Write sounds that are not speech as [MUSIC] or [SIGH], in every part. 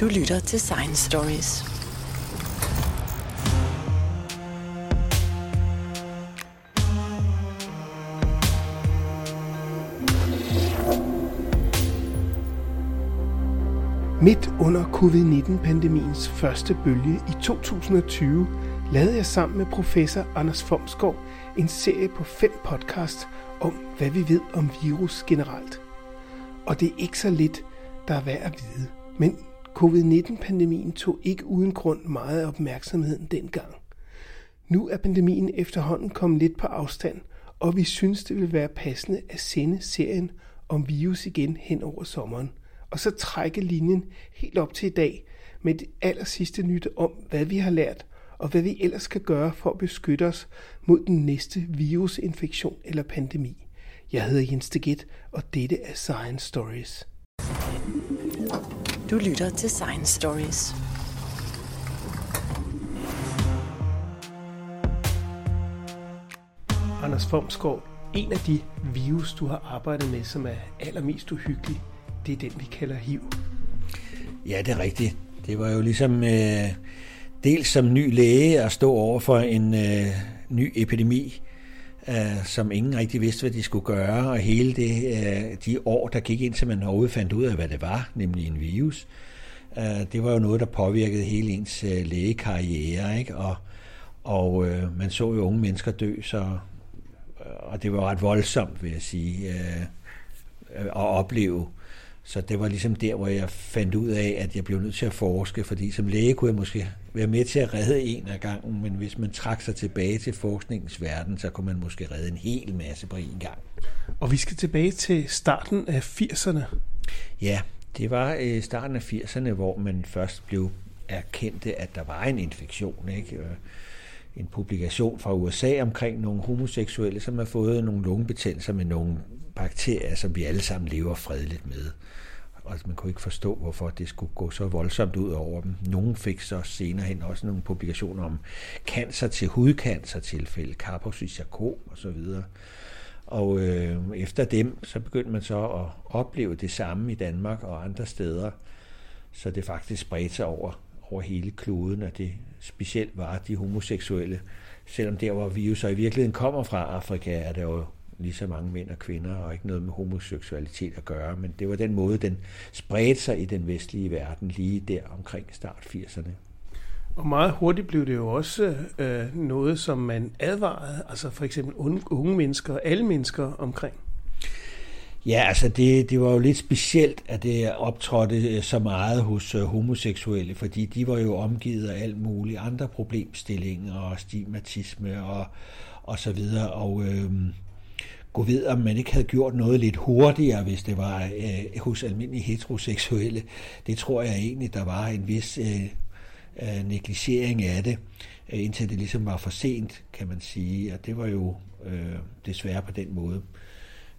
Du lytter til Science Stories. Midt under covid-19-pandemiens første bølge i 2020 lavede jeg sammen med professor Anders Fomsgaard en serie på fem podcast om, hvad vi ved om virus generelt. Og det er ikke så lidt, der er værd at vide. Men covid-19-pandemien tog ikke uden grund meget af opmærksomheden dengang. Nu er pandemien efterhånden kommet lidt på afstand, og vi synes, det vil være passende at sende serien om virus igen hen over sommeren. Og så trække linjen helt op til i dag med det aller sidste nyt om, hvad vi har lært, og hvad vi ellers kan gøre for at beskytte os mod den næste virusinfektion eller pandemi. Jeg hedder Jens Deget, og dette er Science Stories. Du lytter til Science Stories. Anders Fomsgaard, en af de virus, du har arbejdet med, som er allermest uhyggelig, det er den, vi kalder HIV. Ja, det er rigtigt. Det var jo ligesom øh, dels som ny læge at stå over for en øh, ny epidemi, øh, som ingen rigtig vidste, hvad de skulle gøre, og hele det, øh, de år, der gik ind, til man overhovedet fandt ud af, hvad det var, nemlig en virus, øh, det var jo noget, der påvirkede hele ens øh, lægekarriere, ikke? Og, og øh, man så jo unge mennesker dø, så, øh, og det var ret voldsomt, vil jeg sige, øh, øh, at opleve så det var ligesom der, hvor jeg fandt ud af, at jeg blev nødt til at forske, fordi som læge kunne jeg måske være med til at redde en af gangen, men hvis man trak sig tilbage til forskningens verden, så kunne man måske redde en hel masse på en gang. Og vi skal tilbage til starten af 80'erne. Ja, det var i starten af 80'erne, hvor man først blev erkendte, at der var en infektion. Ikke? En publikation fra USA omkring nogle homoseksuelle, som har fået nogle lungebetændelser med nogle bakterier, som vi alle sammen lever fredeligt med altså man kunne ikke forstå, hvorfor det skulle gå så voldsomt ud over dem. Nogle fik så senere hen også nogle publikationer om cancer til hudcancer tilfælde, Kaposi-sarkom og så videre. Og øh, efter dem, så begyndte man så at opleve det samme i Danmark og andre steder, så det faktisk spredte sig over, over hele kloden, og det specielt var de homoseksuelle. Selvom der, hvor viruser i virkeligheden kommer fra Afrika, er der jo lige så mange mænd og kvinder, og ikke noget med homoseksualitet at gøre, men det var den måde, den spredte sig i den vestlige verden lige der omkring start 80'erne. Og meget hurtigt blev det jo også øh, noget, som man advarede, altså for eksempel unge, unge mennesker, alle mennesker omkring. Ja, altså det, det var jo lidt specielt, at det optrådte øh, så meget hos øh, homoseksuelle, fordi de var jo omgivet af alt muligt andre problemstillinger og stigmatisme og, og så videre. Og øh, gå ved, om man ikke havde gjort noget lidt hurtigere, hvis det var øh, hos almindelige heteroseksuelle. Det tror jeg egentlig, der var en vis øh, øh, negligering af det, øh, indtil det ligesom var for sent, kan man sige. Og det var jo øh, desværre på den måde.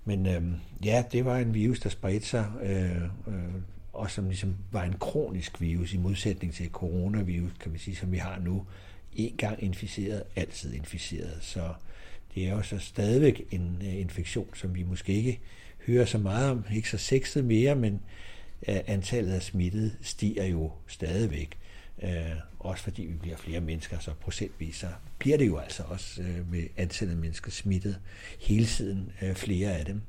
Men øh, ja, det var en virus, der spredte sig, øh, øh, og som ligesom var en kronisk virus i modsætning til coronavirus, kan man sige, som vi har nu. En gang inficeret, altid inficeret. Så det er jo så stadigvæk en øh, infektion, som vi måske ikke hører så meget om, ikke så sexet mere, men øh, antallet af smittede stiger jo stadigvæk. Uh, også fordi vi bliver flere mennesker, så procentvis så bliver det jo altså også med antallet af mennesker smittet hele tiden flere af dem.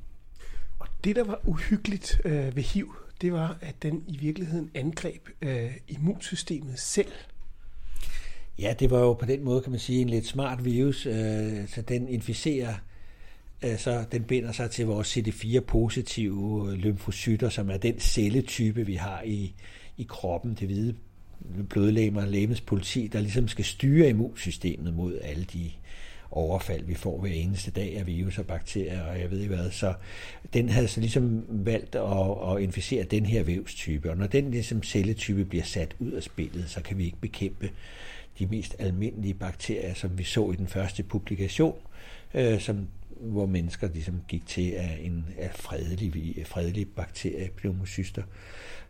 Og det, der var uhyggeligt ved HIV, det var, at den i virkeligheden angreb uh, immunsystemet selv. Ja, det var jo på den måde, kan man sige, en lidt smart virus, øh, så den inficerer, øh, så den binder sig til vores CD4-positive øh, lymfocytter, som er den celletype, vi har i, i kroppen, det hvide blodlægmer, lægemets politi, der ligesom skal styre immunsystemet mod alle de overfald, vi får hver eneste dag af virus og bakterier, og jeg ved ikke hvad. Så den havde så ligesom valgt at, at inficere den her vævstype, og når den ligesom celletype bliver sat ud af spillet, så kan vi ikke bekæmpe de mest almindelige bakterier, som vi så i den første publikation, øh, som, hvor mennesker ligesom gik til af en af fredelig, fredelig bakterie, pneumocyster.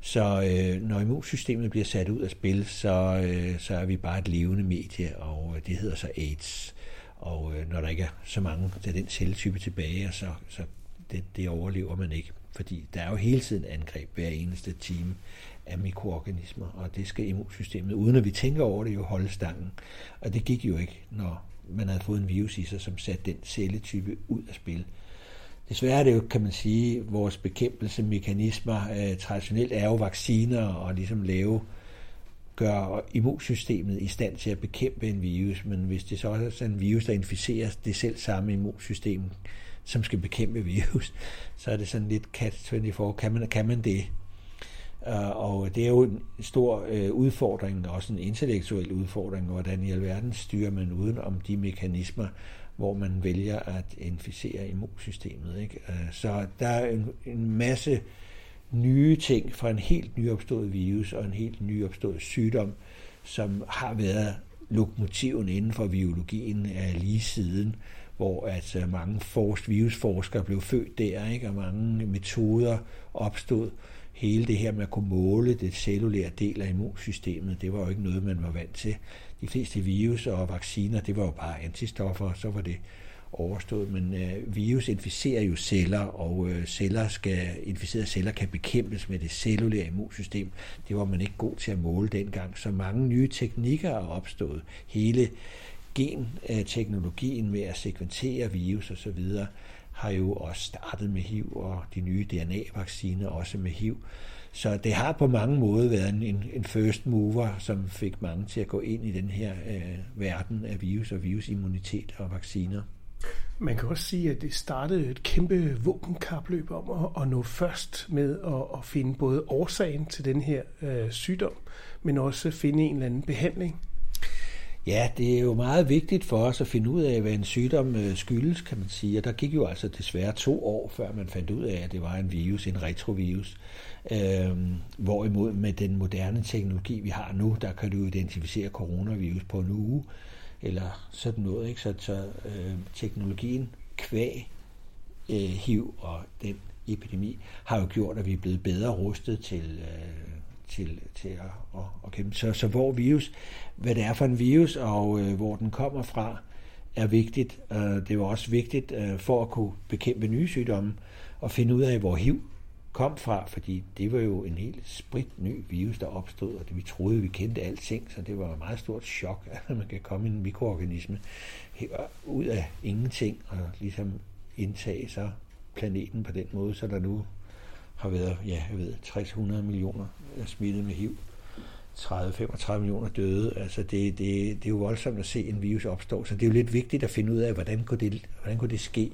Så øh, når immunsystemet bliver sat ud af spil, så, øh, så er vi bare et levende medie, og øh, det hedder så AIDS. Og øh, når der ikke er så mange af den celletype tilbage, så, så det, det overlever man ikke. Fordi der er jo hele tiden angreb hver eneste time af mikroorganismer, og det skal immunsystemet, uden at vi tænker over det, jo holde stangen. Og det gik jo ikke, når man havde fået en virus i sig, som satte den celletype ud af spil. Desværre er det jo, kan man sige, vores bekæmpelsemekanismer øh, traditionelt er jo vacciner og ligesom lave gør immunsystemet i stand til at bekæmpe en virus, men hvis det så også er en virus, der inficerer det selv samme immunsystem, som skal bekæmpe virus, [LAUGHS] så er det sådan lidt catch-24. Kan man, kan man det? Øh, og det er jo en stor øh, udfordring, også en intellektuel udfordring, hvordan i alverden styrer man uden om de mekanismer, hvor man vælger at inficere immunsystemet. Ikke? Øh, så der er en, en masse nye ting fra en helt nyopstået virus og en helt nyopstået sygdom, som har været lokomotiven inden for biologien uh, lige siden, hvor at mange forsk, virusforskere blev født der, ikke? og mange metoder opstod, hele det her med at kunne måle det cellulære del af immunsystemet, det var jo ikke noget, man var vant til. De fleste virus og vacciner, det var jo bare antistoffer, og så var det overstået. Men øh, virus inficerer jo celler, og øh, celler skal, inficerede celler kan bekæmpes med det cellulære immunsystem. Det var man ikke god til at måle dengang. Så mange nye teknikker er opstået. Hele genteknologien med at sekventere virus osv., har jo også startet med HIV, og de nye DNA-vacciner også med HIV. Så det har på mange måder været en, en first mover, som fik mange til at gå ind i den her øh, verden af virus og virusimmunitet og vacciner. Man kan også sige, at det startede et kæmpe våbenkapløb om at, at nå først med at, at finde både årsagen til den her øh, sygdom, men også finde en eller anden behandling. Ja, det er jo meget vigtigt for os at finde ud af, hvad en sygdom øh, skyldes, kan man sige. Og der gik jo altså desværre to år, før man fandt ud af, at det var en virus, en retrovirus. Øhm, hvorimod med den moderne teknologi, vi har nu, der kan du identificere coronavirus på en uge, eller sådan noget. Ikke? Så, så øh, teknologien kvæg øh, HIV og den epidemi har jo gjort, at vi er blevet bedre rustet til øh, til, til at, at, at kæmpe. Så, så hvor virus, hvad det er for en virus, og øh, hvor den kommer fra, er vigtigt. Øh, det er også vigtigt øh, for at kunne bekæmpe nye sygdomme, og finde ud af, hvor HIV kom fra, fordi det var jo en helt sprit ny virus, der opstod, og det, vi troede, vi kendte alting, så det var et meget stort chok, [LAUGHS] at man kan komme en mikroorganisme ud af ingenting, og ligesom indtage sig planeten på den måde, så der nu har været, ja, jeg ved, 300 millioner smittet med HIV. 30-35 millioner døde. Altså det, det, det er jo voldsomt at se en virus opstå, så det er jo lidt vigtigt at finde ud af, hvordan kunne det, hvordan kunne det ske.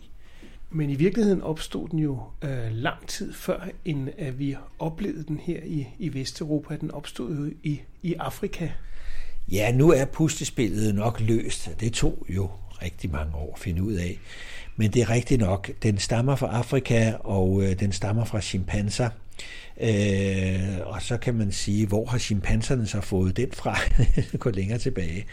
Men i virkeligheden opstod den jo øh, lang tid før, end at vi oplevede den her i, i Vesteuropa. Den opstod jo i, i Afrika. Ja, nu er pustespillet nok løst. Det tog jo rigtig mange år at finde ud af. Men det er rigtigt nok. Den stammer fra Afrika, og øh, den stammer fra chimpanser. Øh, og så kan man sige, hvor har chimpanserne så fået den fra? [LAUGHS] Gå længere tilbage.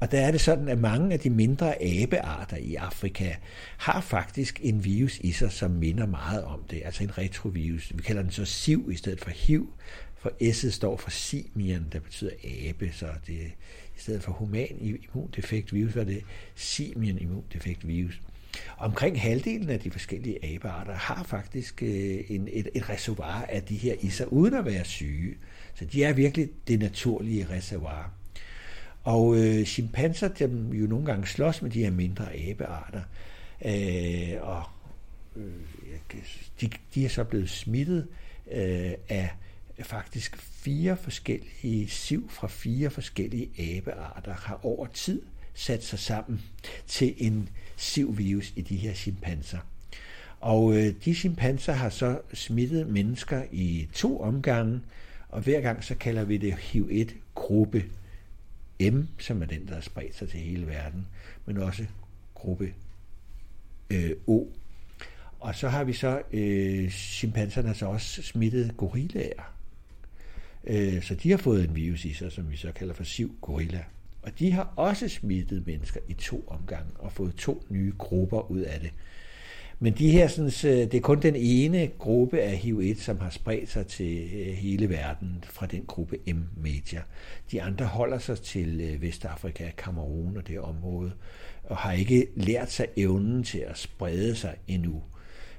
Og der er det sådan, at mange af de mindre abearter i Afrika har faktisk en virus i sig, som minder meget om det. Altså en retrovirus. Vi kalder den så SIV i stedet for HIV. For S'et står for simian, der betyder abe, så det i stedet for human immundefekt virus, var det simian immundefekt virus. Omkring halvdelen af de forskellige abearter har faktisk øh, en, et, et reservoir af de her i sig, uden at være syge. Så de er virkelig det naturlige reservoir. Og øh, chimpanser, dem jo nogle gange slås med de her mindre abearter, øh, og øh, de, de er så blevet smittet øh, af faktisk fire forskellige siv fra fire forskellige abearter har over tid sat sig sammen til en sivvirus i de her chimpanser. Og øh, de chimpanser har så smittet mennesker i to omgange, og hver gang så kalder vi det HIV-1 gruppe M, som er den, der har spredt sig til hele verden, men også gruppe øh, O. Og så har vi så øh, chimpanserne så også smittet gorillaer. Øh, så de har fået en virus i sig, som vi så kalder for SIV gorilla. Og de har også smittet mennesker i to omgange og fået to nye grupper ud af det. Men de her, sådan, det er kun den ene gruppe af HIV-1, som har spredt sig til øh, hele verden fra den gruppe M-Media. De andre holder sig til øh, Vestafrika, Kamerun og det område, og har ikke lært sig evnen til at sprede sig endnu.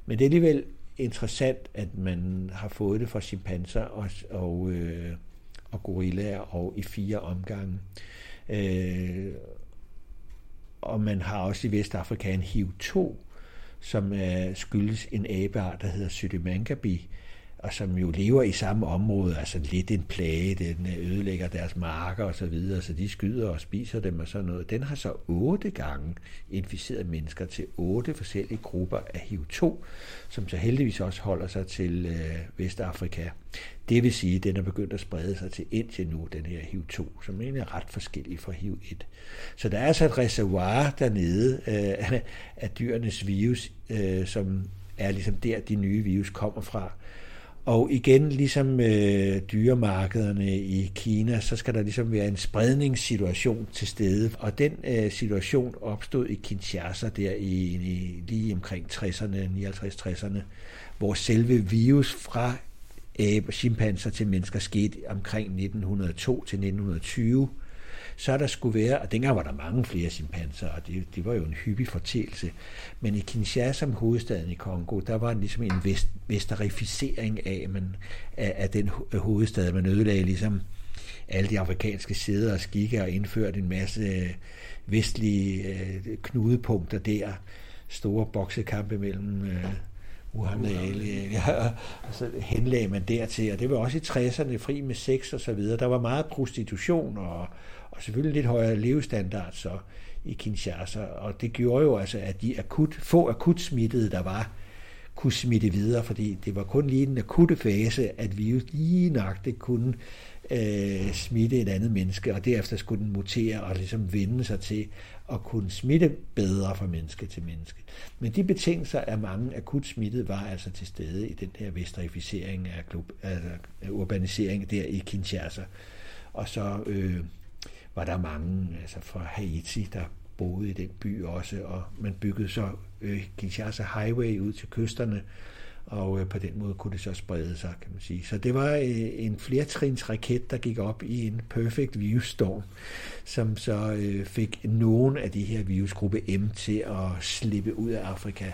Men det er alligevel interessant, at man har fået det fra chimpanser og, og, øh, og gorillaer og i fire omgange. Øh, og man har også i Vestafrika en HIV-2, som øh, skyldes en abeart, der hedder Sydemangabi, og som jo lever i samme område, altså lidt en plage, den øh, ødelægger deres marker og så videre, så de skyder og spiser dem og sådan noget. Den har så otte gange inficeret mennesker til otte forskellige grupper af HIV-2, som så heldigvis også holder sig til øh, Vestafrika. Det vil sige, at den er begyndt at sprede sig til indtil nu, den her HIV-2, som egentlig er ret forskellig fra HIV-1. Så der er altså et reservoir dernede øh, af dyrenes virus, øh, som er ligesom der, de nye virus kommer fra. Og igen, ligesom øh, dyremarkederne i Kina, så skal der ligesom være en spredningssituation til stede. Og den øh, situation opstod i Kinshasa der i, i lige omkring 60'erne, 59-60'erne, hvor selve virus fra æb, chimpanser til mennesker skete omkring 1902 til 1920 så er der skulle være, og dengang var der mange flere chimpanser, og det, det var jo en hyppig fortælse, men i Kinshasa, som hovedstaden i Kongo, der var ligesom en vest, vesterificering af, man, af, af den hovedstad. Man ødelagde ligesom alle de afrikanske sæder og skikke og indførte en masse vestlige øh, knudepunkter der. Store boksekampe mellem øh, Ali, ja, og så henlagde man dertil, og det var også i 60'erne fri med sex og så videre. Der var meget prostitution og, og selvfølgelig lidt højere levestandard så i Kinshasa, og det gjorde jo altså, at de akut, få akut smittede, der var, kunne smitte videre, fordi det var kun lige den akutte fase, at virus lige nøjagtigt kunne øh, smitte et andet menneske, og derefter skulle den mutere og ligesom vende sig til at kunne smitte bedre fra menneske til menneske. Men de betingelser af mange akut smittede var altså til stede i den her vestrificering af, klub, altså urbanisering der i Kinshasa. Og så øh, var der mange altså fra Haiti, der boede i den by også, og man byggede så øh, Kinshasa Highway ud til kysterne, og øh, på den måde kunne det så sprede sig, kan man sige. Så det var øh, en flertrins raket, der gik op i en perfect virusstorm, som så øh, fik nogen af de her virusgruppe M til at slippe ud af Afrika,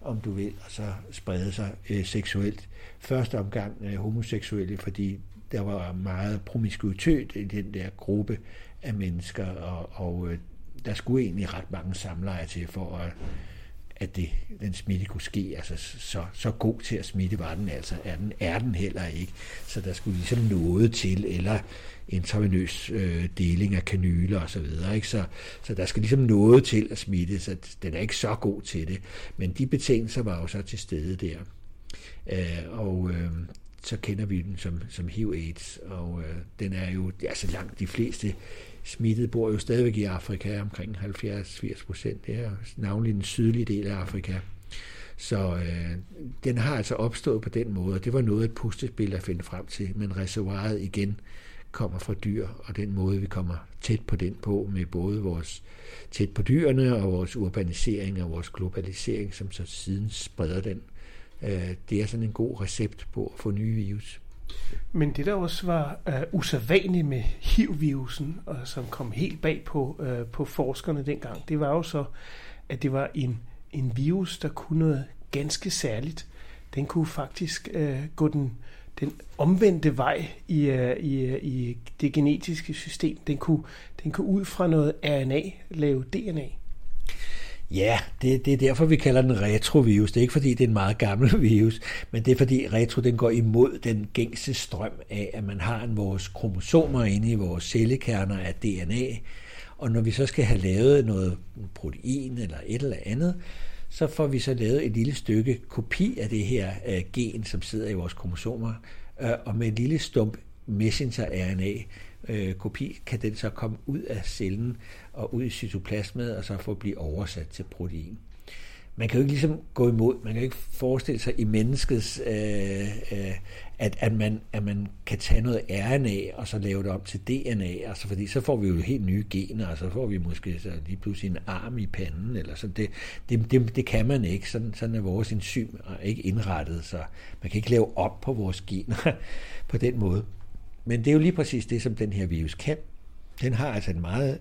om du vil, og så sprede sig øh, seksuelt. Første omgang øh, homoseksuelle, fordi der var meget promiskuitet i den der gruppe af mennesker, og, og øh, der skulle egentlig ret mange samlejer til for at at det, den smitte kunne ske. Altså, så, så god til at smitte var den altså. Er den, er den heller ikke. Så der skulle ligesom noget til, eller intravenøs øh, deling af kanyler og så videre. Ikke? Så, så der skal ligesom noget til at smitte, så den er ikke så god til det. Men de betingelser var jo så til stede der. Øh, og øh, så kender vi den som, som HIV-AIDS, og øh, den er jo altså langt de fleste smittet bor jo stadigvæk i Afrika, omkring 70-80 procent. Det er navnlig den sydlige del af Afrika. Så øh, den har altså opstået på den måde, og det var noget et pustespil at finde frem til, men reservoiret igen kommer fra dyr, og den måde, vi kommer tæt på den på, med både vores tæt på dyrene og vores urbanisering og vores globalisering, som så siden spreder den. Øh, det er sådan en god recept på at få nye virus. Men det der også var uh, usædvanligt med HIV-virusen, og som kom helt bag på, uh, på forskerne dengang, det var jo så, at det var en, en virus, der kunne noget ganske særligt. Den kunne faktisk uh, gå den, den omvendte vej i, uh, i, i det genetiske system. Den kunne, den kunne ud fra noget RNA lave DNA. Ja, det, det er derfor, vi kalder den retrovirus. Det er ikke fordi, det er en meget gammel [LAUGHS] virus, men det er fordi retro den går imod den gængse strøm af, at man har en vores kromosomer inde i vores cellekerner af DNA, og når vi så skal have lavet noget protein eller et eller andet, så får vi så lavet et lille stykke kopi af det her uh, gen, som sidder i vores kromosomer, uh, og med en lille stump messenger-RNA, øh, kopi, kan den så komme ud af cellen og ud i cytoplasmet, og så få blive oversat til protein. Man kan jo ikke ligesom gå imod, man kan jo ikke forestille sig i menneskets, øh, øh, at, at, man, at man kan tage noget RNA og så lave det om til DNA, altså fordi så får vi jo helt nye gener, og så får vi måske så lige pludselig en arm i panden, eller sådan. Det, det, det, det kan man ikke, sådan, sådan er vores enzym ikke indrettet, så man kan ikke lave op på vores gener [LAUGHS] på den måde. Men det er jo lige præcis det, som den her virus kan. Den har altså et meget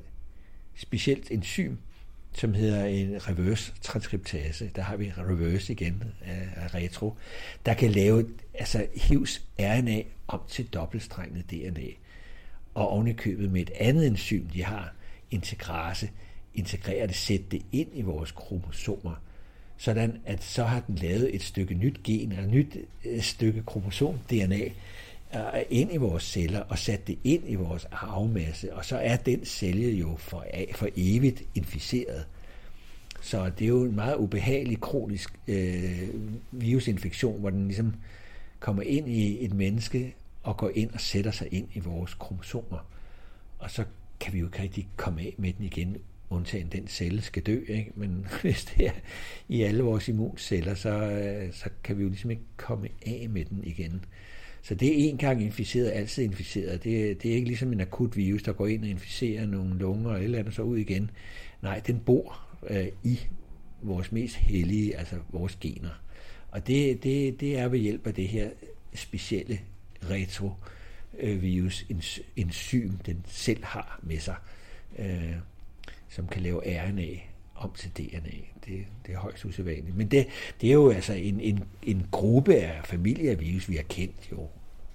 specielt enzym, som hedder en reverse transkriptase. Der har vi reverse igen af retro, der kan lave altså HIVs RNA om til dobbeltstrenget DNA. Og ovenikøbet med et andet enzym, de har, integrase, integrere det, sætte det ind i vores kromosomer, sådan at så har den lavet et stykke nyt gen, eller nyt øh, stykke kromosom, DNA, Øh, ind i vores celler og sat det ind i vores arvemasse, og så er den celle jo for, for evigt inficeret. Så det er jo en meget ubehagelig kronisk øh, virusinfektion, hvor den ligesom kommer ind i et menneske og går ind og sætter sig ind i vores kromosomer. Og så kan vi jo ikke rigtig komme af med den igen, undtagen den celle skal dø. Ikke? Men [LAUGHS] hvis det er i alle vores immunceller, så, øh, så kan vi jo ligesom ikke komme af med den igen. Så det er en gang inficeret, altid inficeret. Det, det er ikke ligesom en akut virus, der går ind og inficerer nogle lunger og et eller andet, så ud igen. Nej, den bor øh, i vores mest hellige, altså vores gener. Og det, det, det er ved hjælp af det her specielle retrovirus enzym, den selv har med sig, øh, som kan lave RNA om til DNA. Det, det er højst usædvanligt. Men det, det er jo altså en, en, en gruppe af familievirus, vi har kendt jo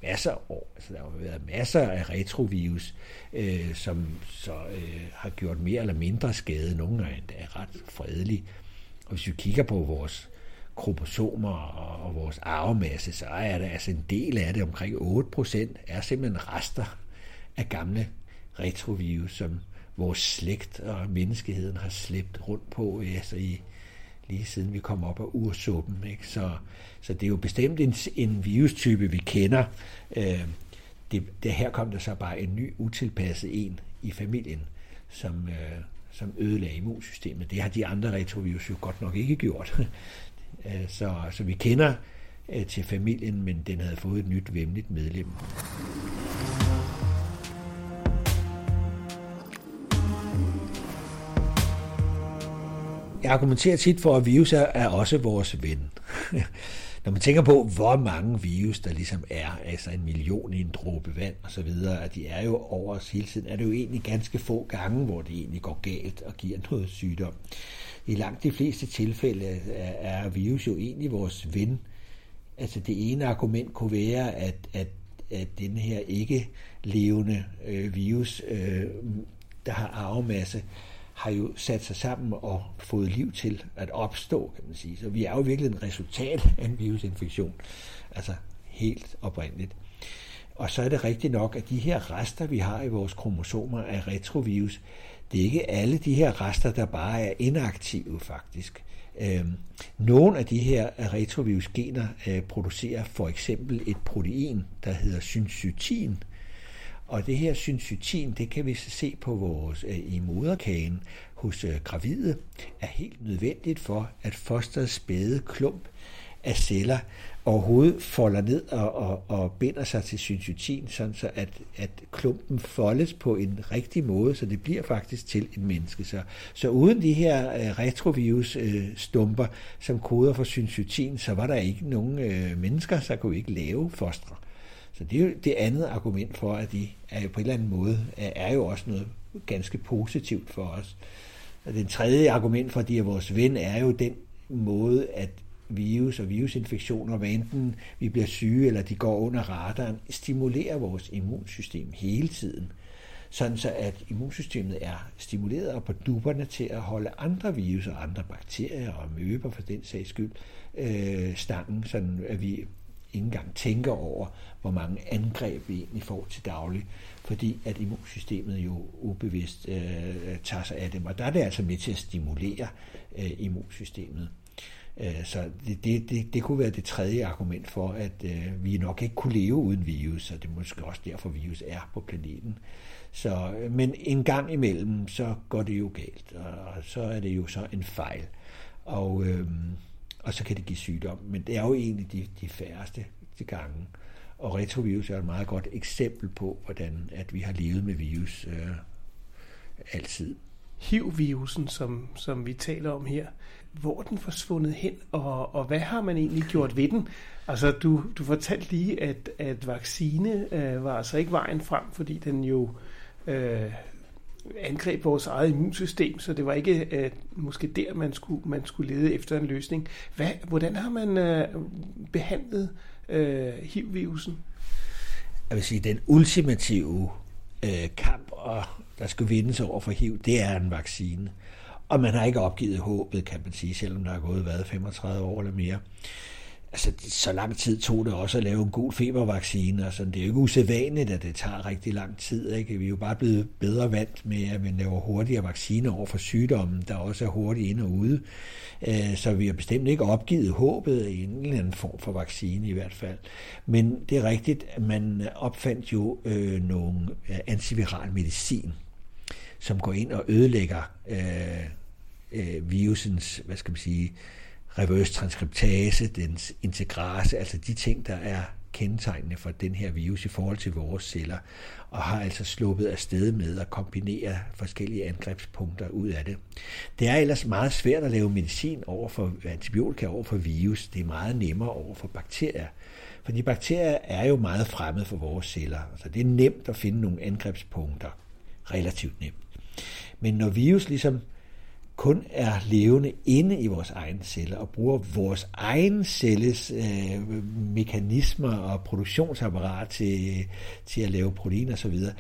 masser af år. Altså, der har været masser af retrovirus, øh, som så øh, har gjort mere eller mindre skade. Nogle er endda ret fredelige. Og hvis vi kigger på vores kromosomer og, og vores arvemasse, så er der altså en del af det, omkring 8%, er simpelthen rester af gamle retrovirus, som vores slægt og menneskeheden har slæbt rundt på altså i, lige siden vi kom op af ursuppen. Ikke? Så, så det er jo bestemt en, en virustype, vi kender. Øh, det, det, her kom der så bare en ny utilpasset en i familien, som, øh, som ødelagde immunsystemet. Det har de andre retrovirus jo godt nok ikke gjort. [LAUGHS] Øh, så, så vi kender øh, til familien, men den havde fået et nyt vemmeligt medlem. Jeg argumenterer tit for, at virus er også vores ven. [LAUGHS] Når man tænker på, hvor mange virus der ligesom er, altså en million i en dråbe vand og så videre, at de er jo over os hele tiden, er det jo egentlig ganske få gange, hvor det egentlig går galt og giver noget sygdom. I langt de fleste tilfælde er virus jo egentlig vores ven. Altså det ene argument kunne være, at, at, at den her ikke levende øh, virus, øh, der har arvemasse, har jo sat sig sammen og fået liv til at opstå, kan man sige. Så vi er jo virkelig en resultat af en virusinfektion. Altså helt oprindeligt. Og så er det rigtigt nok, at de her rester, vi har i vores kromosomer af retrovirus, det er ikke alle de her rester, der bare er inaktive faktisk. Øhm, nogle af de her retrovirusgener øh, producerer for eksempel et protein, der hedder syncytin, og det her syncytin, det kan vi se på vores øh, i moderkagen hos øh, gravide, er helt nødvendigt for, at fosterets spæde klump af celler overhovedet folder ned og, og, og binder sig til syncytin, sådan så at, at klumpen foldes på en rigtig måde, så det bliver faktisk til et menneske. Så, så uden de her øh, retrovirus-stumper, øh, som koder for syncytin, så var der ikke nogen øh, mennesker, så kunne ikke lave fostre. Så det er jo det andet argument for, at de er jo på en eller anden måde er, jo også noget ganske positivt for os. Og den tredje argument for, at de er vores ven, er jo den måde, at virus og virusinfektioner, hvad enten vi bliver syge eller de går under radaren, stimulerer vores immunsystem hele tiden. Sådan så at immunsystemet er stimuleret og på duberne til at holde andre virus og andre bakterier og møber for den sags skyld øh, stangen, sådan at vi ikke engang tænker over, hvor mange angreb vi egentlig får til daglig, fordi at immunsystemet jo ubevidst øh, tager sig af dem. Og der er det altså med til at stimulere øh, immunsystemet. Øh, så det, det, det, det kunne være det tredje argument for, at øh, vi nok ikke kunne leve uden virus, og det er måske også derfor, virus er på planeten. Så, øh, men en gang imellem, så går det jo galt, og så er det jo så en fejl. Og, øh, og så kan det give sygdom. Men det er jo egentlig de, de færreste til gange. Og retrovirus er et meget godt eksempel på, hvordan at vi har levet med virus øh, altid. HIV-virusen, som, som vi taler om her, hvor er den forsvundet hen, og, og hvad har man egentlig gjort ved den? Altså, du, du fortalte lige, at, at vaccine øh, var altså ikke vejen frem, fordi den jo øh, angreb vores eget immunsystem, så det var ikke øh, måske der, man skulle, man skulle lede efter en løsning. Hvad, hvordan har man øh, behandlet øh, HIV-virusen? Jeg vil sige, den ultimative øh, kamp, og der skal vindes over for HIV, det er en vaccine. Og man har ikke opgivet håbet, kan man sige, selvom der er gået hvad, 35 år eller mere altså, så lang tid tog det også at lave en god febervaccine. Altså, det er jo ikke usædvanligt, at det tager rigtig lang tid. Ikke? Vi er jo bare blevet bedre vant med, at man laver hurtigere vacciner over for sygdommen, der også er hurtigt ind og ude. Øh, så vi har bestemt ikke opgivet håbet i en eller anden form for vaccine i hvert fald. Men det er rigtigt, at man opfandt jo øh, nogle øh, antiviral medicin, som går ind og ødelægger øh, øh, virusens, hvad skal man sige, reverse transkriptase, dens integrase, altså de ting, der er kendetegnende for den her virus i forhold til vores celler, og har altså sluppet afsted med at kombinere forskellige angrebspunkter ud af det. Det er ellers meget svært at lave medicin over for antibiotika over for virus. Det er meget nemmere over for bakterier. Fordi bakterier er jo meget fremmede for vores celler. Så det er nemt at finde nogle angrebspunkter. Relativt nemt. Men når virus ligesom kun er levende inde i vores egne celler og bruger vores egen celles øh, mekanismer og produktionsapparat til, til at lave proteiner osv., så,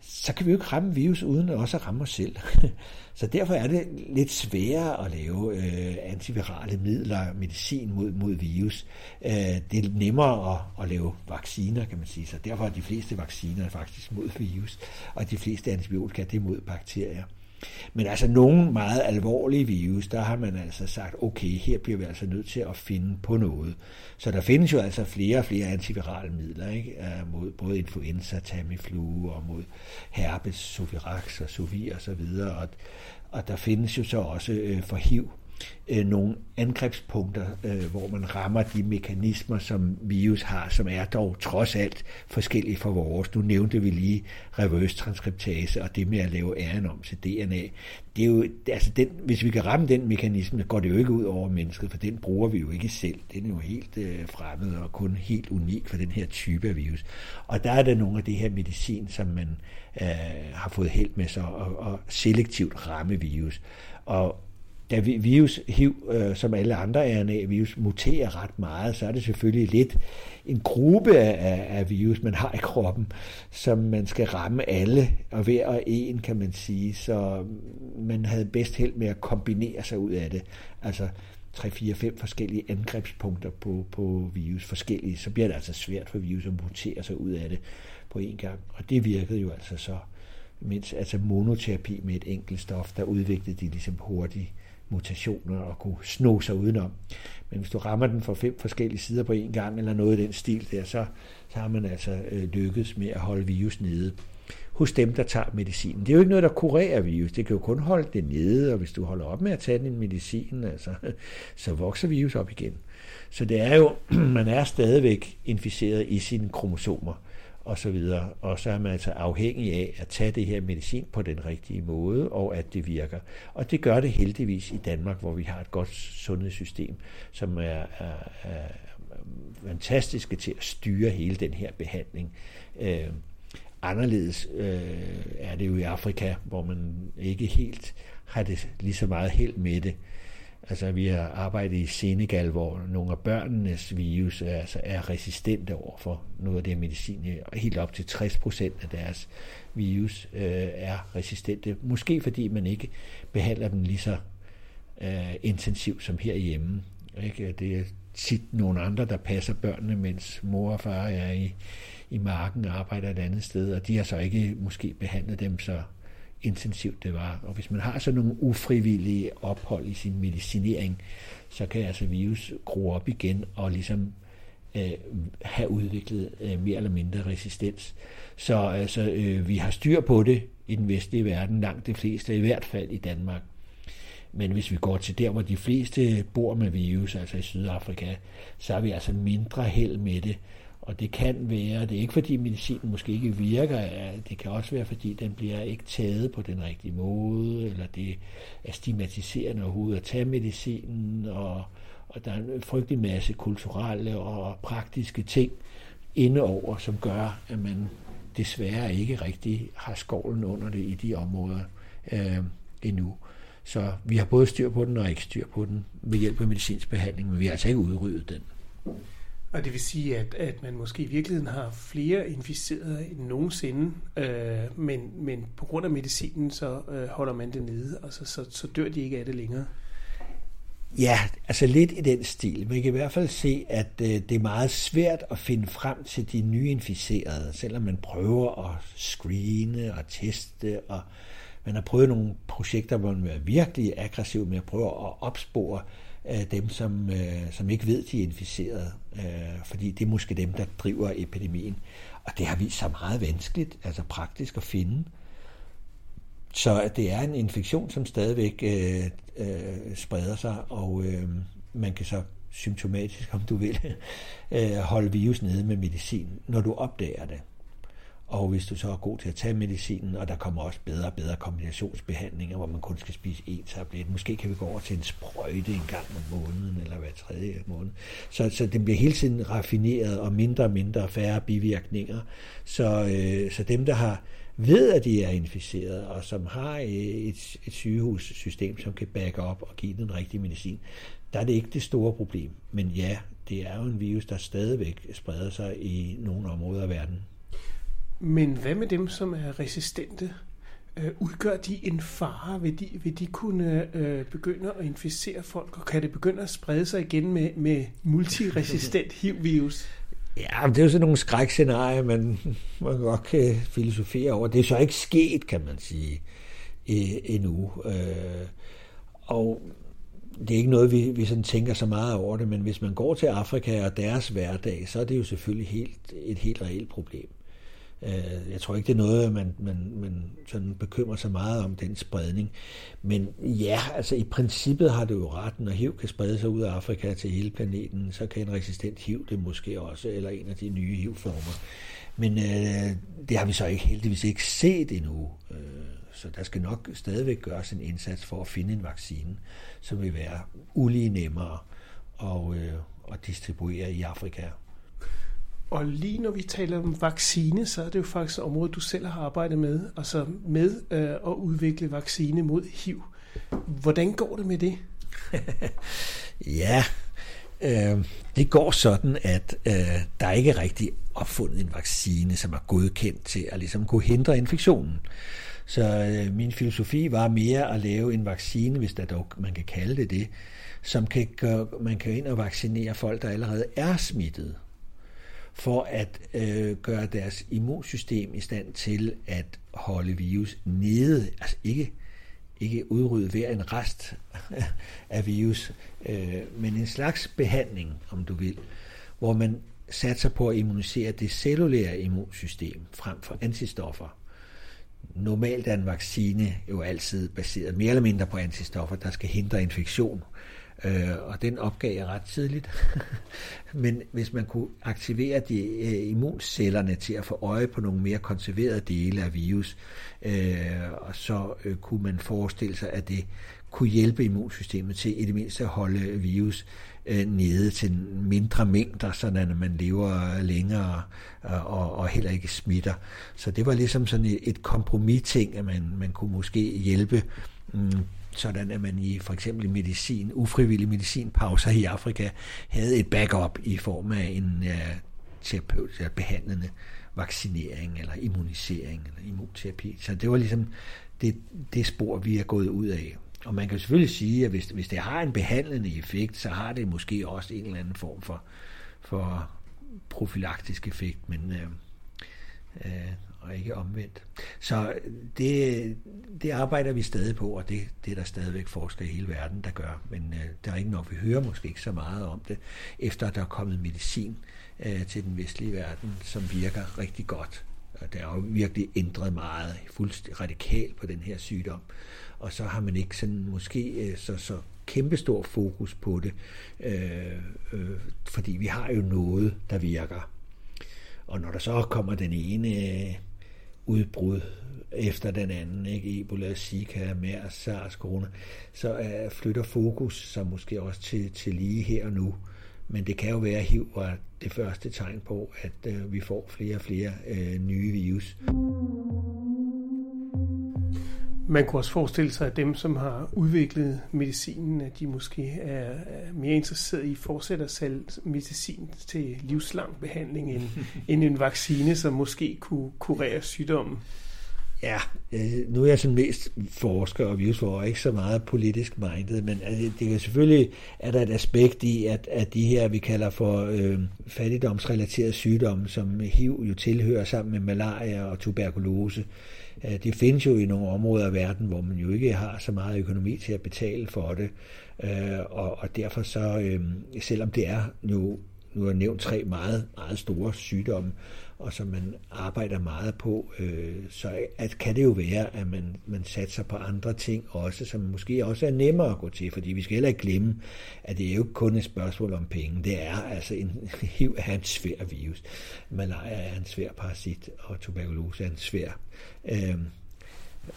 så kan vi jo ikke ramme virus uden også at ramme os selv. [LAUGHS] Så derfor er det lidt sværere at lave øh, antivirale midler, medicin mod, mod virus. Øh, det er nemmere at, at lave vacciner, kan man sige. Så derfor er de fleste vacciner faktisk mod virus, og de fleste antibiotika det er mod bakterier. Men altså nogle meget alvorlige virus, der har man altså sagt, okay, her bliver vi altså nødt til at finde på noget. Så der findes jo altså flere og flere antivirale midler, ikke? Øh, mod både influenza, Tamiflu og mod herpes, sovirax og sovir og så videre. Og, og der findes jo så også øh, for HIV øh, nogle angrebspunkter, øh, hvor man rammer de mekanismer, som virus har, som er dog trods alt forskellige fra vores. Nu nævnte vi lige reverse transkriptase og det med at lave RNA om til DNA. Det er jo, altså den, hvis vi kan ramme den mekanisme, går det jo ikke ud over mennesket, for den bruger vi jo ikke selv. Den er jo helt øh, fremmed og kun helt unik for den her type af virus. Og der er der nogle af det her medicin, som man øh, har fået held med sig at, og selektivt ramme virus. Og da virus, HIV, øh, som alle andre RNA-virus, muterer ret meget, så er det selvfølgelig lidt en gruppe af, af virus, man har i kroppen, som man skal ramme alle, og hver og en, kan man sige. Så man havde bedst held med at kombinere sig ud af det. Altså 3, 4, 5 forskellige angrebspunkter på, på virus, forskellige, så bliver det altså svært for virus at mutere sig ud af det på en gang. Og det virkede jo altså så, mens altså monoterapi med et enkelt stof, der udviklede de ligesom hurtigt mutationer og kunne sno sig udenom. Men hvis du rammer den fra fem forskellige sider på en gang, eller noget i den stil der, så, så har man altså øh, lykkedes med at holde virus nede hos dem, der tager medicinen. Det er jo ikke noget, der kurerer virus. Det kan jo kun holde det nede, og hvis du holder op med at tage din medicin, altså, [LAUGHS] så vokser virus op igen. Så det er jo, [CLEARS THROAT] man er stadigvæk inficeret i sine kromosomer og så videre. Og så er man altså afhængig af at tage det her medicin på den rigtige måde, og at det virker. Og det gør det heldigvis i Danmark, hvor vi har et godt sundhedssystem, som er, er, er fantastiske til at styre hele den her behandling. Øh, anderledes øh, er det jo i Afrika, hvor man ikke helt har det lige så meget held med det. Altså, vi har arbejdet i Senegal, hvor nogle af børnenes virus er, altså, er resistente over for noget af det medicin. Helt op til 60 procent af deres virus øh, er resistente. Måske fordi man ikke behandler dem lige så øh, intensivt som herhjemme. Ikke? Det er tit nogle andre, der passer børnene, mens mor og far er i, i marken og arbejder et andet sted, og de har så ikke måske behandlet dem så intensivt det var. Og hvis man har sådan nogle ufrivillige ophold i sin medicinering, så kan altså virus gro op igen og ligesom øh, have udviklet øh, mere eller mindre resistens. Så altså, øh, vi har styr på det i den vestlige verden, langt de fleste, i hvert fald i Danmark. Men hvis vi går til der, hvor de fleste bor med virus, altså i Sydafrika, så har vi altså mindre held med det. Og det kan være, det er ikke fordi medicinen måske ikke virker, det kan også være fordi den bliver ikke taget på den rigtige måde, eller det er stigmatiserende overhovedet at tage medicinen, og, og der er en frygtelig masse kulturelle og praktiske ting indeover, som gør, at man desværre ikke rigtig har skovlen under det i de områder øh, endnu. Så vi har både styr på den og ikke styr på den ved hjælp af medicinsk behandling, men vi har altså ikke udryddet den. Og det vil sige, at, at man måske i virkeligheden har flere inficerede end nogensinde, øh, men, men på grund af medicinen, så øh, holder man det nede, og så, så, så dør de ikke af det længere. Ja, altså lidt i den stil. Man kan i hvert fald se, at øh, det er meget svært at finde frem til de nye inficerede, selvom man prøver at screene og teste, og man har prøvet nogle projekter, hvor man er virkelig aggressiv med at prøve at opspore øh, dem, som, øh, som ikke ved, de er inficeret, øh, fordi det er måske dem, der driver epidemien. Og det har vist sig meget vanskeligt, altså praktisk at finde. Så det er en infektion, som stadigvæk øh, øh, spreder sig, og øh, man kan så symptomatisk, om du vil, [LAUGHS] øh, holde virus nede med medicin, når du opdager det. Og hvis du så er god til at tage medicinen, og der kommer også bedre og bedre kombinationsbehandlinger, hvor man kun skal spise én tablet. Måske kan vi gå over til en sprøjte en gang om måneden, eller hver tredje måned. Så, så det bliver hele tiden raffineret, og mindre og mindre og færre bivirkninger. Så, øh, så dem, der har ved, at de er inficeret, og som har øh, et, et sygehussystem, som kan backe op og give den rigtige medicin, der er det ikke det store problem. Men ja, det er jo en virus, der stadigvæk spreder sig i nogle områder af verden. Men hvad med dem, som er resistente? Øh, udgør de en fare? Vil de, vil de kunne øh, begynde at inficere folk, og kan det begynde at sprede sig igen med, med multiresistent [LAUGHS] HIV-virus? Ja, det er jo sådan nogle skrækscenarier, man, man godt kan filosofere over. Det er så ikke sket, kan man sige, endnu. Øh, og det er ikke noget, vi, vi sådan tænker så meget over det, men hvis man går til Afrika og deres hverdag, så er det jo selvfølgelig helt, et helt reelt problem. Øh, jeg tror ikke, det er noget, man, man, man sådan bekymrer sig meget om, den spredning. Men ja, altså i princippet har det jo ret, når HIV kan sprede sig ud af Afrika til hele planeten, så kan en resistent HIV det måske også, eller en af de nye HIV-former. Men øh, det har vi så ikke heldigvis ikke set endnu. Øh, så der skal nok stadigvæk gøres en indsats for at finde en vaccine, som vil være ulige nemmere at, øh, at distribuere i Afrika. Og lige når vi taler om vaccine, så er det jo faktisk et område, du selv har arbejdet med, altså med øh, at udvikle vaccine mod HIV. Hvordan går det med det? [LAUGHS] ja, øh, det går sådan, at øh, der er ikke rigtig opfundet en vaccine, som er godkendt til at ligesom kunne hindre infektionen. Så øh, min filosofi var mere at lave en vaccine, hvis der dog man kan kalde det det, som kan gøre, man kan ind og vaccinere folk, der allerede er smittet for at øh, gøre deres immunsystem i stand til at holde virus nede, altså ikke, ikke udrydde hver en rest [LAUGHS] af virus, øh, men en slags behandling, om du vil, hvor man satser på at immunisere det cellulære immunsystem frem for antistoffer. Normalt er en vaccine jo altid baseret mere eller mindre på antistoffer, der skal hindre infektion. Øh, og den opgav jeg ret tidligt. [LAUGHS] Men hvis man kunne aktivere de øh, immuncellerne til at få øje på nogle mere konserverede dele af virus, øh, og så øh, kunne man forestille sig, at det kunne hjælpe immunsystemet til i det mindste at holde virus øh, nede til mindre mængder, sådan at man lever længere øh, og, og heller ikke smitter. Så det var ligesom sådan et, et kompromis-ting, at man, man kunne måske hjælpe mm, sådan at man i for eksempel medicin, ufrivillig medicinpauser i Afrika, havde et backup i form af en terapeutisk terapeut, ja, behandlende vaccinering eller immunisering eller immunterapi. Så det var ligesom det, det spor, vi er gået ud af. Og man kan selvfølgelig sige, at hvis, hvis det har en behandlende effekt, så har det måske også en eller anden form for, for profylaktisk effekt, men øh, øh, og ikke omvendt. Så det, det arbejder vi stadig på, og det, det er der stadigvæk forskere i hele verden, der gør. Men øh, der er ikke nok, vi hører måske ikke så meget om det, efter der er kommet medicin øh, til den vestlige verden, som virker rigtig godt. Og der er jo virkelig ændret meget, fuldstændig radikalt på den her sygdom. Og så har man ikke sådan måske øh, så, så kæmpestor fokus på det, øh, øh, fordi vi har jo noget, der virker. Og når der så kommer den ene øh, udbrud efter den anden, ikke? Ebola, Zika, MERS, SARS, corona, så uh, flytter fokus sig måske også til, til lige her og nu. Men det kan jo være, at HIV var det første tegn på, at uh, vi får flere og flere uh, nye virus. Man kunne også forestille sig, at dem, som har udviklet medicinen, at de måske er, mere interesseret i at fortsætte at sælge medicin til livslang behandling end, [LAUGHS] end en vaccine, som måske kunne kurere sygdommen. Ja, øh, nu er jeg sådan mest forsker og virusforsker, ikke så meget politisk minded, men altså, det er selvfølgelig er der et aspekt i, at, at de her, vi kalder for øh, fattigdomsrelaterede sygdomme, som HIV jo tilhører sammen med malaria og tuberkulose, øh, det findes jo i nogle områder af verden, hvor man jo ikke har så meget økonomi til at betale for det, øh, og, og derfor så, øhm, selvom det er nu nu har jeg nævnt tre meget, meget store sygdomme, og som man arbejder meget på, øh, så at, kan det jo være, at man, man satser på andre ting også, som måske også er nemmere at gå til, fordi vi skal heller ikke glemme, at det er jo ikke kun et spørgsmål om penge. Det er altså en [LAUGHS] HIV er en svær virus. Malaria er en svær parasit, og tuberkulose er en svær øh,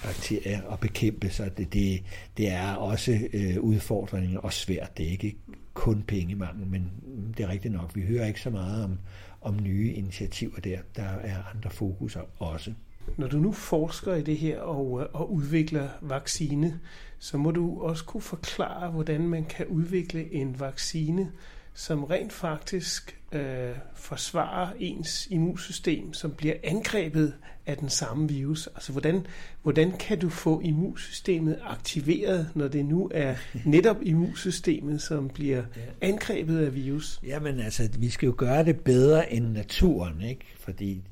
bakterier at bekæmpe, så det, det, det er også øh, udfordringer og svært. Det er ikke kun pengemangel, men det er rigtigt nok. Vi hører ikke så meget om, om nye initiativer der. Der er andre fokuser også. Når du nu forsker i det her og, øh, og udvikler vaccine, så må du også kunne forklare, hvordan man kan udvikle en vaccine, som rent faktisk øh, forsvarer ens immunsystem, som bliver angrebet af den samme virus. Altså, hvordan, hvordan kan du få immunsystemet aktiveret, når det nu er [LAUGHS] netop immunsystemet, som bliver angrebet af virus? Jamen, altså, vi skal jo gøre det bedre end naturen, ikke? Fordi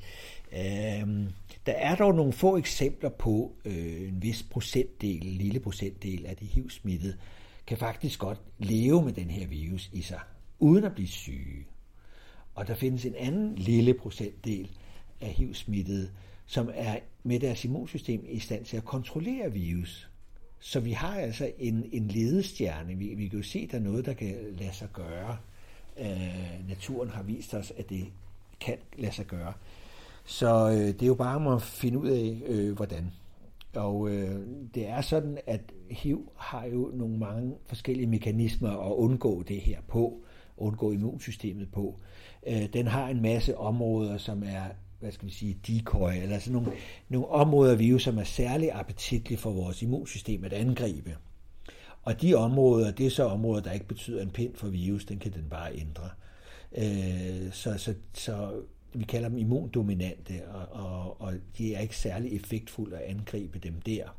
øh, der er dog nogle få eksempler på øh, en vis procentdel, en lille procentdel af de HIV-smittede, kan faktisk godt leve med den her virus i sig uden at blive syge. Og der findes en anden lille procentdel af HIV-smittede, som er med deres immunsystem i stand til at kontrollere virus. Så vi har altså en, en ledestjerne. Vi, vi kan jo se, at der er noget, der kan lade sig gøre. Øh, naturen har vist os, at det kan lade sig gøre. Så øh, det er jo bare om at finde ud af, øh, hvordan. Og øh, det er sådan, at HIV har jo nogle mange forskellige mekanismer at undgå det her på undgå immunsystemet på. Øh, den har en masse områder, som er hvad skal vi sige, decoy, eller sådan nogle, nogle områder af virus, som er særlig appetitlige for vores immunsystem at angribe. Og de områder, det er så områder, der ikke betyder en pind for virus, den kan den bare ændre. Øh, så, så, så vi kalder dem immundominante, og, og, og de er ikke særlig effektfulde at angribe dem der.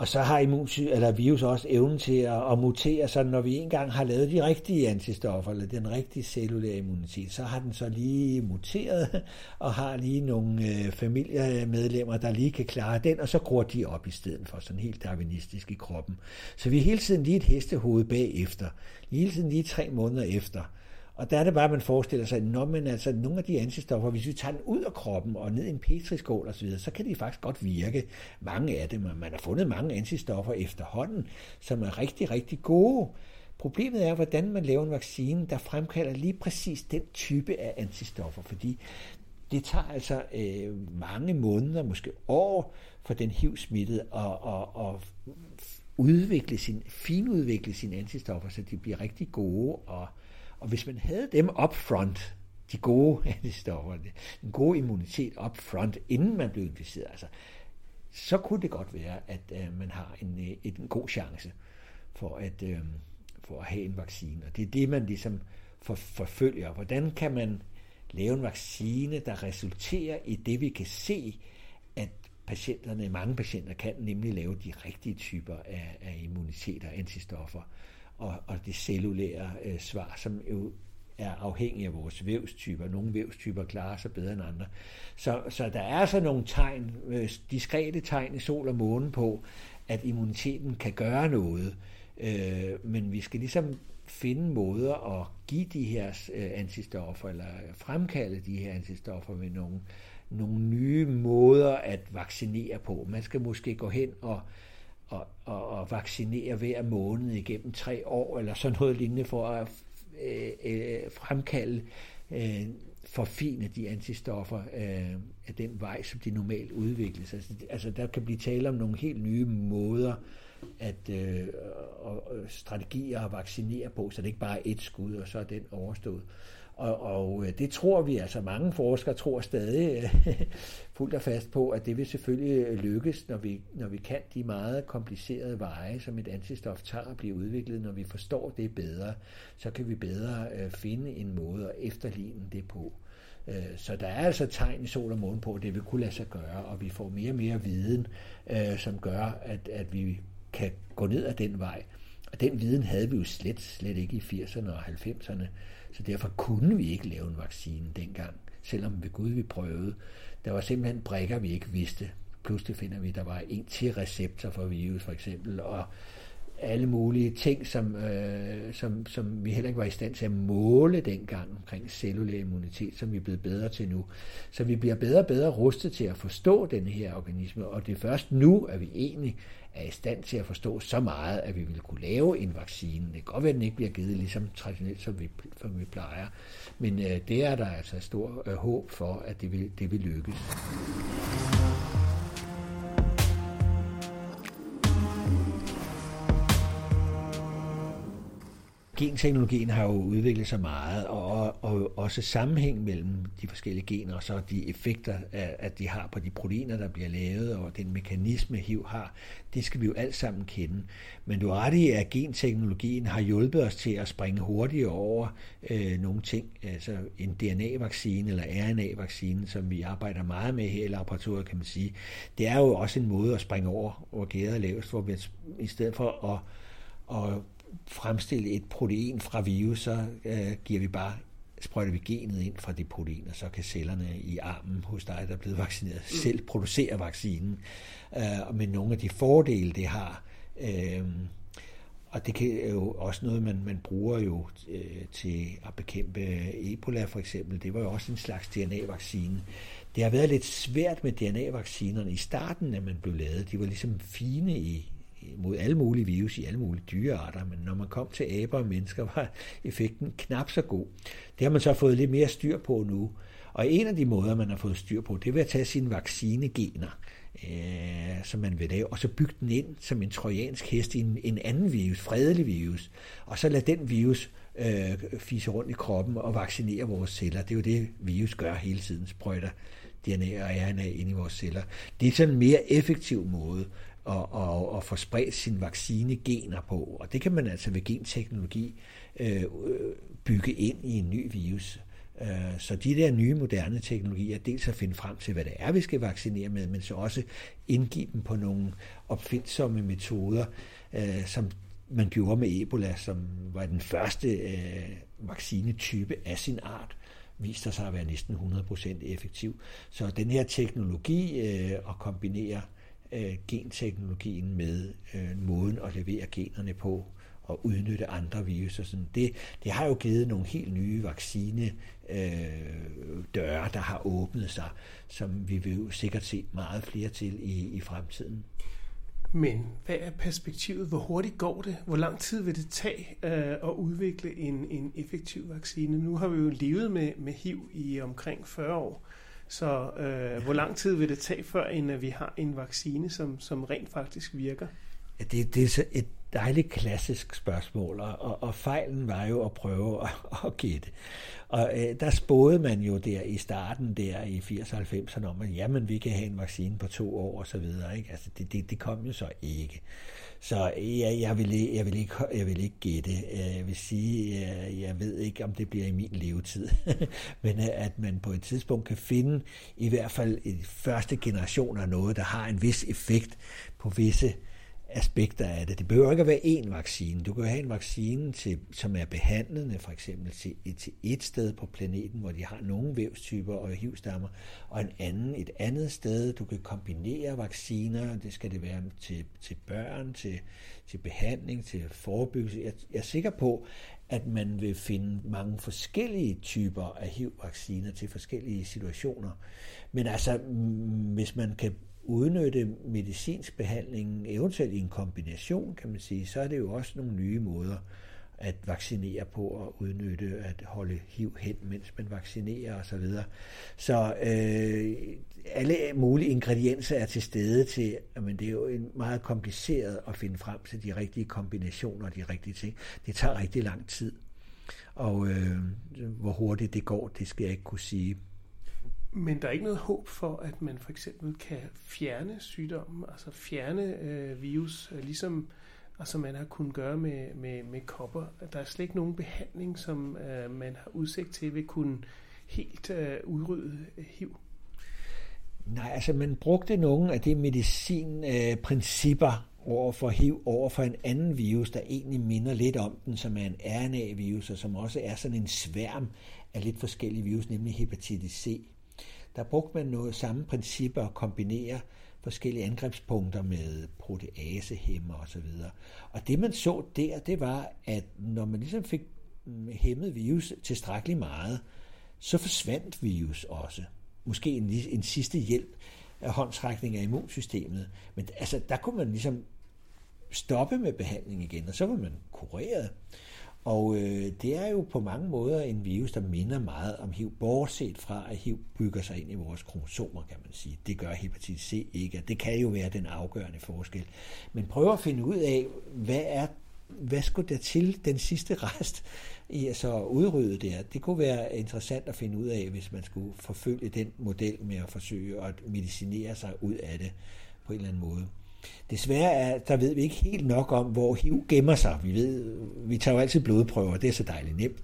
Og så har immunsy eller virus også evnen til at, at mutere, så når vi engang har lavet de rigtige antistoffer, eller den rigtige cellulære immunitet, så har den så lige muteret, [LAUGHS] og har lige nogle øh, familiemedlemmer, der lige kan klare den, og så gror de op i stedet for sådan helt darwinistisk i kroppen. Så vi er hele tiden lige et hestehoved bagefter, hele tiden lige tre måneder efter. Og der er det bare, at man forestiller sig, når man altså nogle af de antistoffer, hvis vi tager den ud af kroppen og ned i en petriskål osv., så kan de faktisk godt virke. Mange af dem, man har fundet mange antistoffer efterhånden, som er rigtig, rigtig gode. Problemet er, hvordan man laver en vaccine, der fremkalder lige præcis den type af antistoffer, fordi det tager altså øh, mange måneder, måske år, for den HIV-smittede at, at, at udvikle sin, finudvikle sine antistoffer, så de bliver rigtig gode og og hvis man havde dem up front, de gode [LAUGHS] antistoffer, den gode immunitet up front, inden man blev inficeret, altså, så kunne det godt være, at øh, man har en, øh, en, en god chance for at, øh, for at have en vaccine. Og det er det, man ligesom for, forfølger. Hvordan kan man lave en vaccine, der resulterer i det, vi kan se, at patienterne, mange patienter kan nemlig lave de rigtige typer af, af immunitet og antistoffer og, og det cellulære øh, svar, som jo er afhængig af vores vævstyper. Nogle vævstyper klarer sig bedre end andre. Så, så der er altså nogle tegn, øh, diskrete tegn i sol og måne på, at immuniteten kan gøre noget. Øh, men vi skal ligesom finde måder at give de her øh, antistoffer, eller fremkalde de her antistoffer med nogle, nogle nye måder at vaccinere på. Man skal måske gå hen og at, at, at vaccinere hver måned igennem tre år, eller sådan noget lignende, for at øh, øh, fremkalde øh, forfine de antistoffer øh, af den vej, som de normalt udvikles. Altså, altså der kan blive tale om nogle helt nye måder at øh, og, og strategier at vaccinere på, så det ikke bare er et skud, og så er den overstået. Og, og øh, det tror vi, altså mange forskere tror stadig [LAUGHS] fuldt og fast på, at det vil selvfølgelig øh, lykkes, når vi, når vi kan de meget komplicerede veje, som et antistof tager at blive udviklet. Når vi forstår det bedre, så kan vi bedre øh, finde en måde at efterligne det på. Så der er altså tegn i sol og måne på, at det vil kunne lade sig gøre, og vi får mere og mere viden, som gør, at, at vi kan gå ned ad den vej. Og den viden havde vi jo slet, slet ikke i 80'erne og 90'erne, så derfor kunne vi ikke lave en vaccine dengang, selvom ved Gud vi prøvede. Der var simpelthen brækker, vi ikke vidste. Pludselig finder vi, at der var en til receptor for virus for eksempel, og alle mulige ting, som, øh, som, som vi heller ikke var i stand til at måle dengang omkring cellulær immunitet, som vi er blevet bedre til nu. Så vi bliver bedre og bedre rustet til at forstå den her organisme, og det er først nu, at vi egentlig er i stand til at forstå så meget, at vi vil kunne lave en vaccine. Det kan godt være, at den ikke bliver givet ligesom traditionelt, som vi, som vi plejer, men øh, det er der altså stor øh, håb for, at det vil, det vil lykkes. Genteknologien har jo udviklet sig meget, og, og også sammenhæng mellem de forskellige gener, og så de effekter, at de har på de proteiner, der bliver lavet, og den mekanisme, HIV har, det skal vi jo alt sammen kende. Men du har ret i, at genteknologien har hjulpet os til at springe hurtigere over øh, nogle ting. Altså en DNA-vaccine eller RNA-vaccine, som vi arbejder meget med her i laboratoriet, kan man sige. Det er jo også en måde at springe over, hvor gæret er lavest, hvor vi i stedet for at, at fremstille et protein fra virus, så øh, giver vi bare sprøjter vi genet ind fra det protein, og så kan cellerne i armen hos dig, der er blevet vaccineret, mm. selv producere vaccinen. Øh, med nogle af de fordele, det har. Øh, og det kan jo også noget, man, man bruger jo øh, til at bekæmpe Ebola for eksempel. Det var jo også en slags DNA-vaccine. Det har været lidt svært med DNA-vaccinerne i starten, da man blev lavet. De var ligesom fine i, mod alle mulige virus i alle mulige dyrearter, men når man kom til aber og mennesker, var effekten knap så god. Det har man så fået lidt mere styr på nu. Og en af de måder, man har fået styr på, det er ved at tage sine vaccinegener, øh, som man vil lave, og så bygge den ind som en trojansk hest i en, en anden virus, fredelig virus, og så lade den virus øh, fise rundt i kroppen og vaccinere vores celler. Det er jo det, virus gør hele tiden, sprøjter DNA og RNA ind i vores celler. Det er sådan en mere effektiv måde og, og, og få spredt sine vaccinegener på. Og det kan man altså ved genteknologi øh, bygge ind i en ny virus. Øh, så de der nye moderne teknologier, dels at finde frem til, hvad det er, vi skal vaccinere med, men så også indgive dem på nogle opfindsomme metoder, øh, som man gjorde med Ebola, som var den første øh, vaccinetype af sin art, viste sig at være næsten 100% effektiv. Så den her teknologi øh, at kombinere øh, Øh, genteknologien med øh, måden at levere generne på og udnytte andre virus. Sådan. Det, det har jo givet nogle helt nye vaccine øh, døre, der har åbnet sig, som vi vil jo sikkert se meget flere til i, i fremtiden. Men hvad er perspektivet? Hvor hurtigt går det? Hvor lang tid vil det tage øh, at udvikle en, en effektiv vaccine? Nu har vi jo levet med, med HIV i omkring 40 år. Så øh, hvor lang tid vil det tage, før end øh, vi har en vaccine, som, som rent faktisk virker? Ja, det, det er et dejligt klassisk spørgsmål, og, og fejlen var jo at prøve at, [LAUGHS] at gætte. Og øh, der spåede man jo der i starten der i 80-90'erne om, at jamen, vi kan have en vaccine på to år og så videre. Ikke? Altså, det, det, det kom jo så ikke. Så ja, jeg, vil, jeg, vil ikke, jeg vil ikke gætte. Øh, jeg vil sige, jeg, jeg ved ikke, om det bliver i min levetid. [LAUGHS] Men øh, at man på et tidspunkt kan finde i hvert fald i første generation af noget, der har en vis effekt på visse aspekter af det. Det behøver ikke at være én vaccine. Du kan have en vaccine, til, som er behandlende, for eksempel til, til et sted på planeten, hvor de har nogle vævstyper og hivstammer, og en anden et andet sted. Du kan kombinere vacciner, det skal det være til, til børn, til, til behandling, til forebyggelse. Jeg, jeg er sikker på, at man vil finde mange forskellige typer af HIV-vacciner til forskellige situationer. Men altså, hvis man kan udnytte medicinsk behandling, eventuelt i en kombination, kan man sige, så er det jo også nogle nye måder at vaccinere på og udnytte at holde HIV hen, mens man vaccinerer osv. Så, videre. så øh, alle mulige ingredienser er til stede til, men det er jo en meget kompliceret at finde frem til de rigtige kombinationer og de rigtige ting. Det tager rigtig lang tid. Og øh, hvor hurtigt det går, det skal jeg ikke kunne sige. Men der er ikke noget håb for, at man for eksempel kan fjerne sygdommen, altså fjerne øh, virus, øh, ligesom altså man har kunnet gøre med, med, med kopper. Der er slet ikke nogen behandling, som øh, man har udsigt til vil kunne helt øh, udrydde HIV. Nej, altså man brugte nogle af de medicinprincipper øh, over for HIV, over for en anden virus, der egentlig minder lidt om den, som er en RNA-virus, og som også er sådan en sværm af lidt forskellige virus, nemlig hepatitis C. Der brugte man noget samme principper at kombinere forskellige angrebspunkter med proteasehæmmer osv. Og det man så der, det var, at når man ligesom fik hæmmet virus tilstrækkeligt meget, så forsvandt virus også. Måske en, en sidste hjælp af håndtrækning af immunsystemet. Men altså, der kunne man ligesom stoppe med behandling igen, og så var man kureret. Og øh, det er jo på mange måder en virus, der minder meget om HIV, bortset fra at HIV bygger sig ind i vores kromosomer, kan man sige. Det gør hepatitis C ikke, og det kan jo være den afgørende forskel. Men prøv at finde ud af, hvad er hvad skulle der til den sidste rest i at så udrydde det her? Det kunne være interessant at finde ud af, hvis man skulle forfølge den model med at forsøge at medicinere sig ud af det på en eller anden måde. Desværre er, der ved vi ikke helt nok om, hvor HIV gemmer sig. Vi, ved, vi tager jo altid blodprøver, det er så dejligt nemt.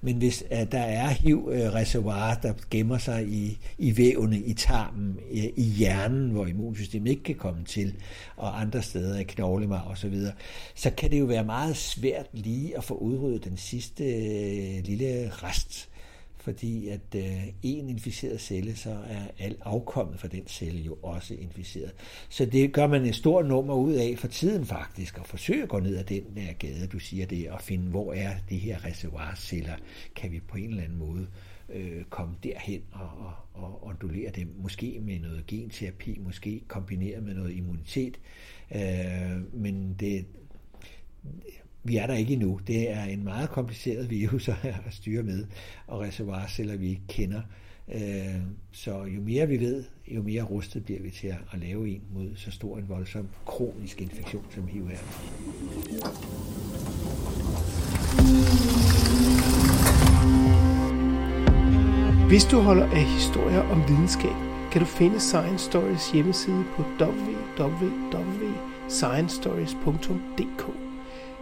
Men hvis at der er HIV-reservoirer, der gemmer sig i, i vævene, i tarmen, i, i hjernen, hvor immunsystemet ikke kan komme til, og andre steder i knoglemarv og så videre, så kan det jo være meget svært lige at få udryddet den sidste øh, lille rest fordi at øh, en inficeret celle, så er alt afkommet fra den celle jo også inficeret. Så det gør man et stort nummer ud af for tiden faktisk, at forsøge at gå ned ad den der gade, du siger det, og finde, hvor er de her reservoirceller, kan vi på en eller anden måde øh, komme derhen og, og, og ondulere dem, måske med noget genterapi, måske kombineret med noget immunitet, øh, men det, vi er der ikke endnu. Det er en meget kompliceret virus [LAUGHS] at styre med, og reservoirceller, vi ikke kender. Øh, så jo mere vi ved, jo mere rustet bliver vi til at lave en mod så stor en voldsom kronisk infektion, som HIV er. Hvis du holder af historier om videnskab, kan du finde Science Stories hjemmeside på www.sciencestories.dk.